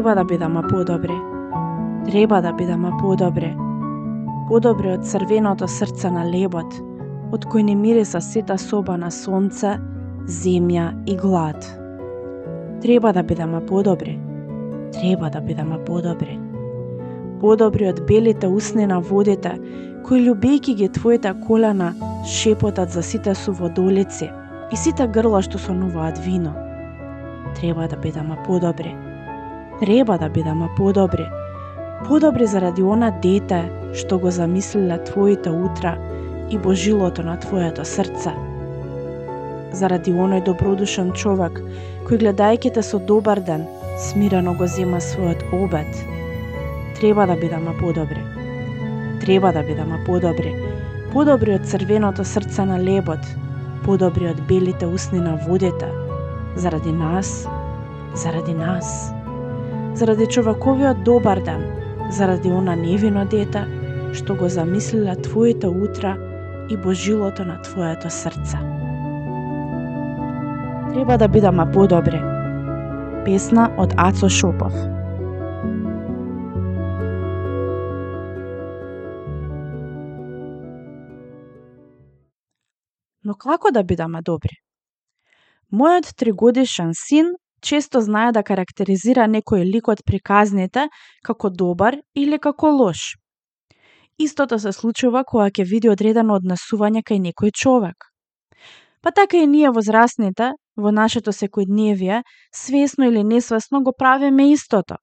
Треба да бидеме подобри. Треба да бидеме подобри. Подобри од црвеното срце на лебот, од кој не мириса сета соба на сонце, земја и глад. Треба да бидеме подобри. Треба да бидеме подобри. Подобри од белите усни на водите, кои љубејки ги твоите колена, шепотат за сите суводолици и сите грла што сонуваат вино. Треба да бидеме подобри. Треба да бидеме подобри. Подобри заради она дете што го замислиле твоите утра и божилото на твоето срце. Заради оној добродушен човек кој гледајќи те со добар ден, смирено го зема својот обед. Треба да бидеме подобри. Треба да бидеме подобри. Подобри од црвеното срце на лебот, подобри од белите усни на водите, заради нас, заради нас, заради човековиот добар ден, заради она невино дете, што го замислила твоите утра и божилото на твоето срце. Треба да бидаме подобри. Песна од Ацо Шопов. Но како да бидаме добри? Мојот тригодишен син често знае да карактеризира некој лик од приказните како добар или како лош. Истото се случува кога ќе види одредено однесување кај некој човек. Па така и ние возрастните, во нашето секојдневие, свесно или несвесно го правиме истото.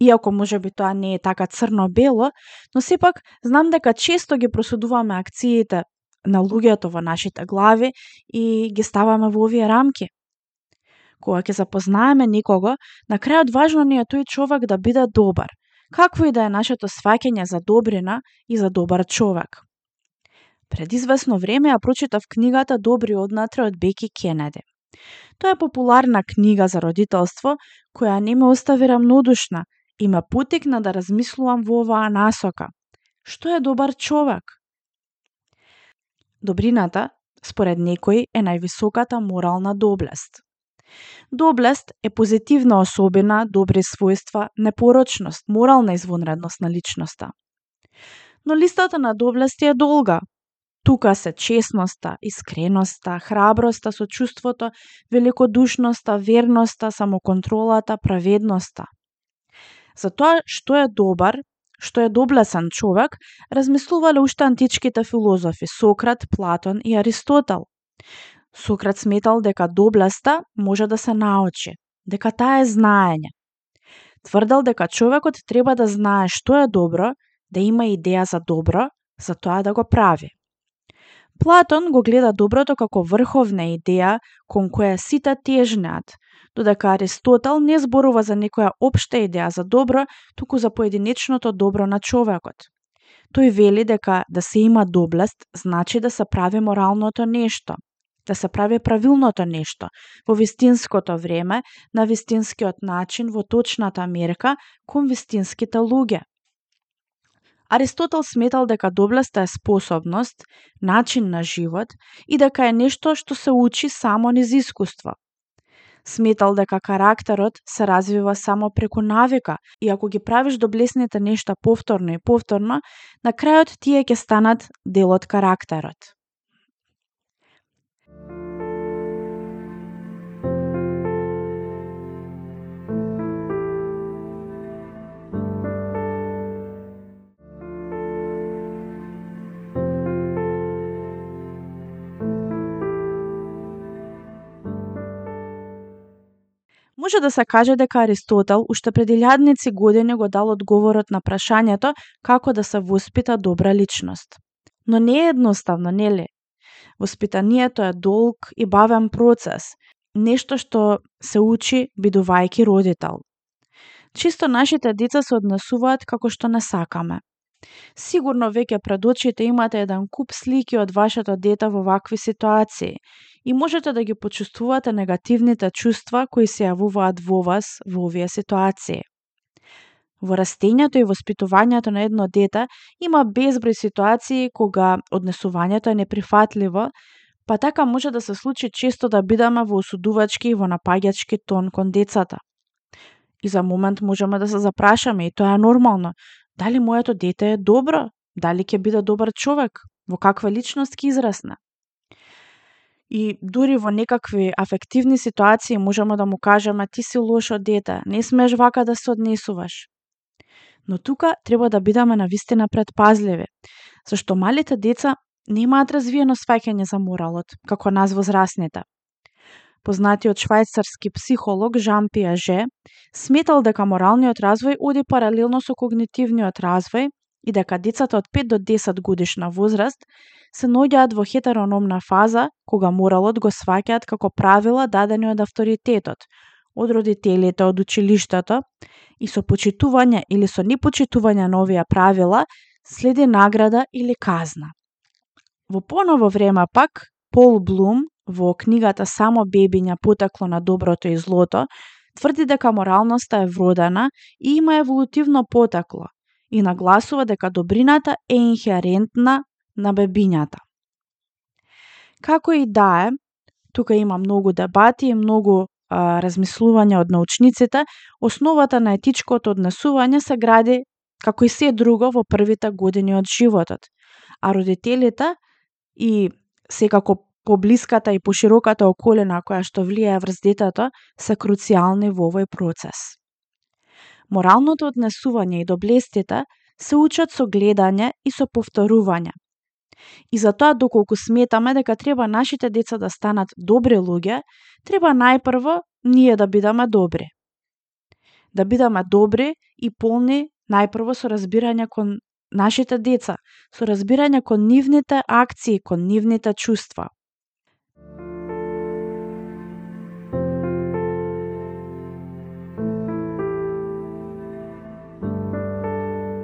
Иако може би тоа не е така црно-бело, но сепак знам дека често ги просудуваме акциите на луѓето во нашите глави и ги ставаме во овие рамки. Кога ќе запознаеме некого, на крајот важно ни е тој човек да биде добар, какво и да е нашето сваќање за добрина и за добар човек. Пред известно време ја прочитав книгата Добри однатре од Беки Кенеди. Тоа е популарна книга за родителство која не ме остави рамнодушна и ме потекна да размислувам во оваа насока. Што е добар човек? Добрината, според некои, е највисоката морална доблест. Доблест е позитивна особина, добри својства, непорочност, морална извонредност на личноста. Но листата на доблести е долга. Тука се честноста, искреноста, храброста со чувството, великодушноста, верноста, самоконтролата, праведноста. За тоа што е добар, што е доблесен човек, размислувале уште античките филозофи Сократ, Платон и Аристотел. Сократ сметал дека доблеста може да се научи, дека таа е знаење. Тврдел дека човекот треба да знае што е добро, да има идеја за добро, за тоа да го прави. Платон го гледа доброто како врховна идеја кон која сите тежнеат, додека Аристотел не зборува за некоја општа идеја за добро, туку за поединечното добро на човекот. Тој вели дека да се има доблест значи да се прави моралното нешто, да се прави правилното нешто, во вистинското време, на вистинскиот начин, во точната мерка, кон вистинските луѓе. Аристотел сметал дека доблеста е способност, начин на живот и дека е нешто што се учи само низ искуство. Сметал дека карактерот се развива само преку навика и ако ги правиш доблесните нешта повторно и повторно, на крајот тие ќе станат дел од карактерот. Може да се каже дека Аристотел уште пред илјадници години го дал одговорот на прашањето како да се воспита добра личност. Но не е едноставно, нели? Воспитанието е долг и бавен процес, нешто што се учи бидувајќи родител. Чисто нашите деца се однесуваат како што не сакаме. Сигурно веќе пред очите имате еден куп слики од вашето дете во вакви ситуации и можете да ги почувствувате негативните чувства кои се јавуваат во вас во овие ситуации. Во растењето и воспитувањето на едно дете има безброј ситуации кога однесувањето е неприфатливо, па така може да се случи често да бидаме во осудувачки и во напаѓачки тон кон децата. И за момент можеме да се запрашаме и тоа е нормално. Дали моето дете е добро? Дали ќе биде добар човек? Во каква личност ќе израсне? И дури во некакви афективни ситуации можеме да му кажеме ти си лошо дете, не смеш вака да се однесуваш. Но тука треба да бидаме на вистина предпазливи, зашто малите деца немаат развиено сваќање за моралот, како нас возрастните. Познатиот швајцарски психолог Жан Пиаже сметал дека моралниот развој оди паралелно со когнитивниот развој и дека децата од 5 до 10 годишна возраст се наоѓаат во хетерономна фаза кога моралот го сваќаат како правила дадени од авторитетот, од родителите, од училиштето и со почитување или со непочитување на овие правила следи награда или казна. Во поново време пак, Пол Блум во книгата Само бебиња потекло на доброто и злото, тврди дека моралноста е вродена и има еволутивно потекло и нагласува дека добрината е инхерентна на бебињата. Како и да е, тука има многу дебати и многу а, размислување од научниците, основата на етичкото однесување се гради како и се друго во првите години од животот, а родителите и секако поблиската и пошироката околина која што влијае врз детето се круцијални во овој процес. Моралното однесување и доблестите се учат со гледање и со повторување. И затоа доколку сметаме дека треба нашите деца да станат добри луѓе, треба најпрво ние да бидеме добри. Да бидеме добри и полни најпрво со разбирање кон нашите деца, со разбирање кон нивните акции, кон нивните чувства.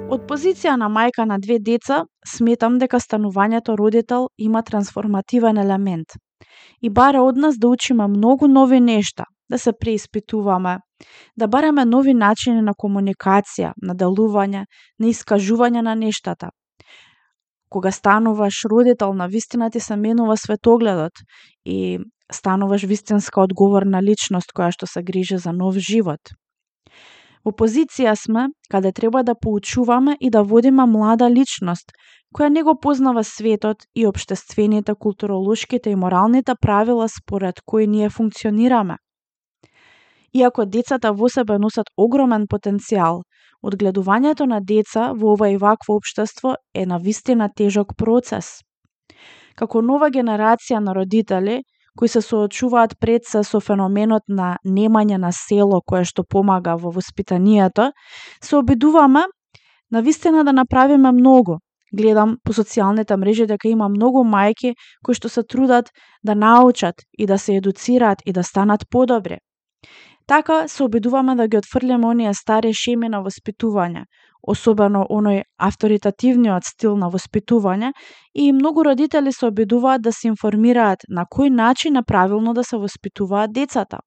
Од позиција на мајка на две деца, сметам дека станувањето родител има трансформативен елемент и бара од нас да учиме многу нови нешта, да се преиспитуваме, да бараме нови начини на комуникација, на делување, на искажување на нештата. Кога стануваш родител, на вистина ти се менува светогледот и стануваш вистинска одговорна личност која што се грижи за нов живот. Во позиција сме каде треба да поучуваме и да водиме млада личност, која не го познава светот и обштествените, културолошките и моралните правила според кои ние функционираме. Иако децата во себе носат огромен потенцијал, одгледувањето на деца во ова и вакво општество е на вистина тежок процес. Како нова генерација на родители, кои се соочуваат пред се со феноменот на немање на село кое што помага во воспитанието, се обидуваме на вистина да направиме многу. Гледам по социјалните мрежи дека има многу мајки кои што се трудат да научат и да се едуцираат и да станат подобри. Така се обидуваме да ги отфрлиме оние стари шеми на воспитување, особено оној авторитативниот стил на воспитување и многу родители се обидуваат да се информираат на кој начин е правилно да се воспитуваат децата.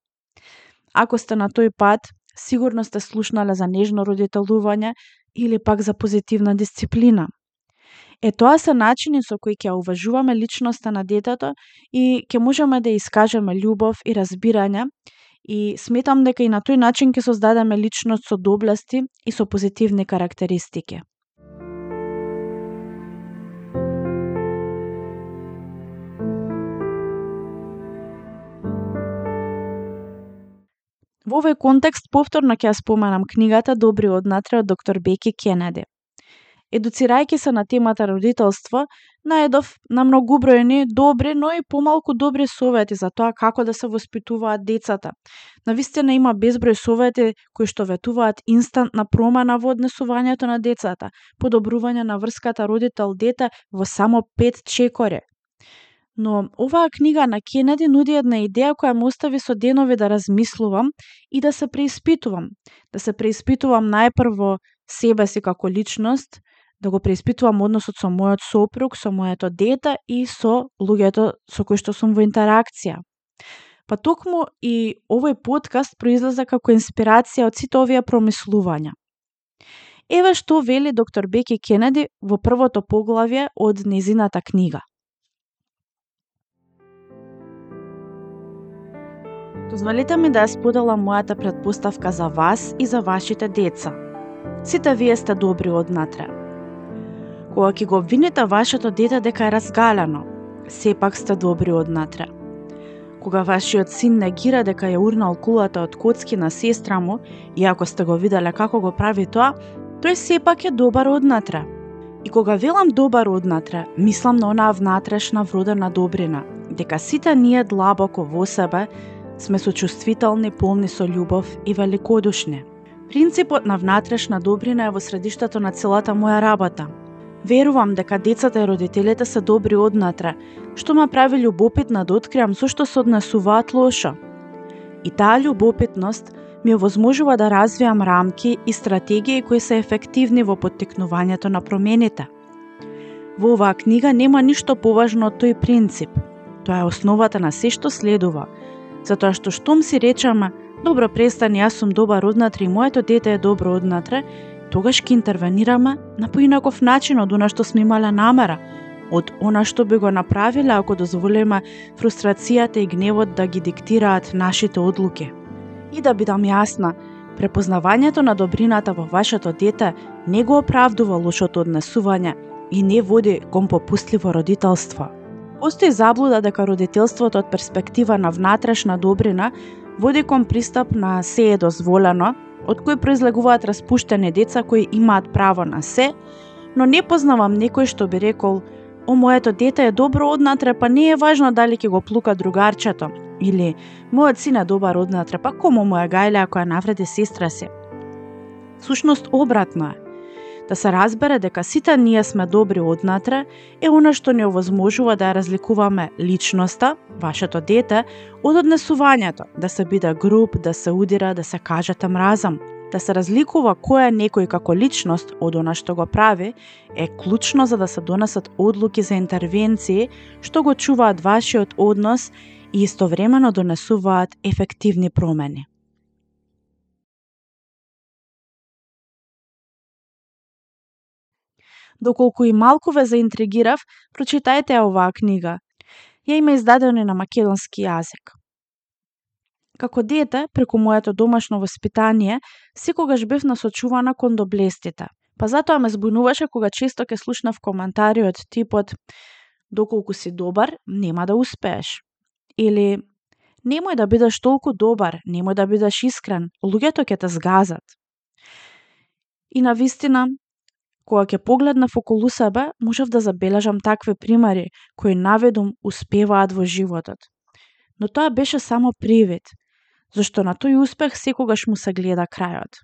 Ако сте на тој пат, сигурно сте слушнале за нежно родителување или пак за позитивна дисциплина. Е тоа се начини со кои ќе уважуваме личноста на детето и ќе можеме да искажеме љубов и разбирање и сметам дека и на тој начин ќе создадеме личност со доблести и со позитивни карактеристики. Во овој контекст повторно ќе ја споменам книгата Добри однатре од доктор Беки Кенеди. Едуцирајќи се на темата родителство, најдов на многубројни добри, но и помалку добри совети за тоа како да се воспитуваат децата. Навистина има безброј совети кои што ветуваат инстантна промена во однесувањето на децата, подобрување на врската родител-дете во само пет чекори. Но оваа книга на Кенеди нуди една идеја која ме остави со денови да размислувам и да се преиспитувам. Да се преиспитувам најпрво себе си како личност, да го преиспитувам односот со мојот сопруг, со моето дете и со луѓето со кои што сум во интеракција. Па токму и овој подкаст произлеза како инспирација од сите овие промислувања. Еве што вели доктор Беки Кенеди во првото поглавје од незината книга. Дозволете ми да ја споделам мојата предпоставка за вас и за вашите деца. Сите вие сте добри однатре. Кога ќе го обвините вашето дете дека е разгалено, сепак сте добри однатре. Кога вашиот син негира дека ја урнал кулата од коцки на сестра му, иако сте го виделе како го прави тоа, тој сепак е добар однатре. И кога велам добар однатре, мислам на онаа внатрешна вродена добрина, дека сите ние длабоко во себе сме сочувствителни, полни со љубов и великодушни. Принципот на внатрешна добрина е во средиштето на целата моја работа. Верувам дека децата и родителите се добри однатре, што ма прави љубопитна да откриам зошто се однесуваат лошо. И таа љубопитност ми овозможува да развијам рамки и стратегии кои се ефективни во поттикнувањето на промените. Во оваа книга нема ништо поважно од тој принцип. Тоа е основата на се што следува, затоа што штом си речеме, добро престани, јас сум добар однатре и моето дете е добро однатре, тогаш ќе интервенираме на поинаков начин од она што сме имале намера, од она што би го направиле ако дозволиме фрустрацијата и гневот да ги диктираат нашите одлуки. И да бидам јасна, препознавањето на добрината во вашето дете не го оправдува лошото однесување и не води кон попустливо родителство. Постои заблуда дека родителството од перспектива на внатрешна добрина води кон пристап на се е дозволено, од кој произлегуваат распуштени деца кои имаат право на се, но не познавам некој што би рекол О, моето дете е добро однатре, па не е важно дали ќе го плука другарчето. Или, мојот син е добар однатре, па кому моја е гајле ако ја навреди сестра се. Сушност обратно е да се разбере дека сите ние сме добри однатре, е она што ни овозможува да ја разликуваме личноста, вашето дете, од однесувањето, да се биде груп, да се удира, да се кажете мразам. Да се разликува кој е некој како личност од она што го прави, е клучно за да се донесат одлуки за интервенции што го чуваат вашиот однос и истовремено донесуваат ефективни промени. Доколку и малку ве заинтригирав, прочитајте ја оваа книга. Ја има издадена на македонски јазик. Како дете, преку моето домашно воспитание, секогаш бев насочувана кон доблестите. Па затоа ме збунуваше кога често ке слушнав коментари од типот доколку си добар, нема да успееш. Или немој да бидеш толку добар, немој да бидеш искрен, луѓето ќе те згазат. И на вистина, Кога ќе погледнав околу себе, можев да забележам такви примери кои наведум успеваат во животот. Но тоа беше само привид, зашто на тој успех секогаш му се гледа крајот.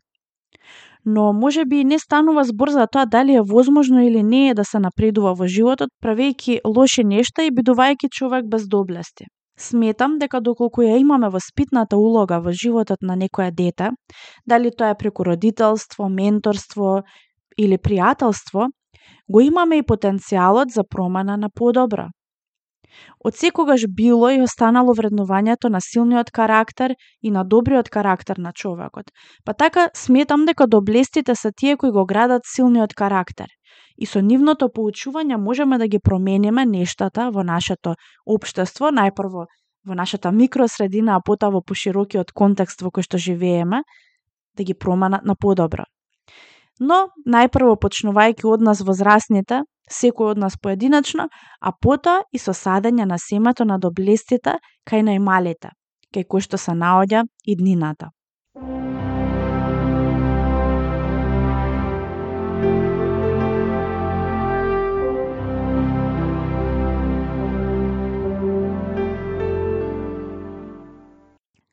Но може би не станува збор за тоа дали е возможно или не е да се напредува во животот, правејќи лоши нешта и бидувајќи човек без доблести. Сметам дека доколку ја имаме воспитната улога во животот на некоја дете, дали тоа е преку родителство, менторство или пријателство, го имаме и потенцијалот за промена на подобро. Од секогаш било и останало вреднувањето на силниот карактер и на добриот карактер на човекот. Па така сметам дека доблестите се тие кои го градат силниот карактер. И со нивното поучување можеме да ги промениме нештата во нашето општество, најпрво во нашата микросредина, а потоа во поширокиот контекст во кој што живееме, да ги променат на подобро. Но, најпрво почнувајќи од нас возрастните, секој од нас поединачно, а потоа и со садење на семето на доблестите кај најмалите, кај кој што се наоѓа и днината.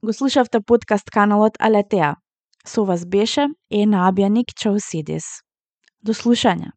Го слушавте подкаст каналот Алетеа. Со вас беше Ена Абјаник Чаусидис. До слушање.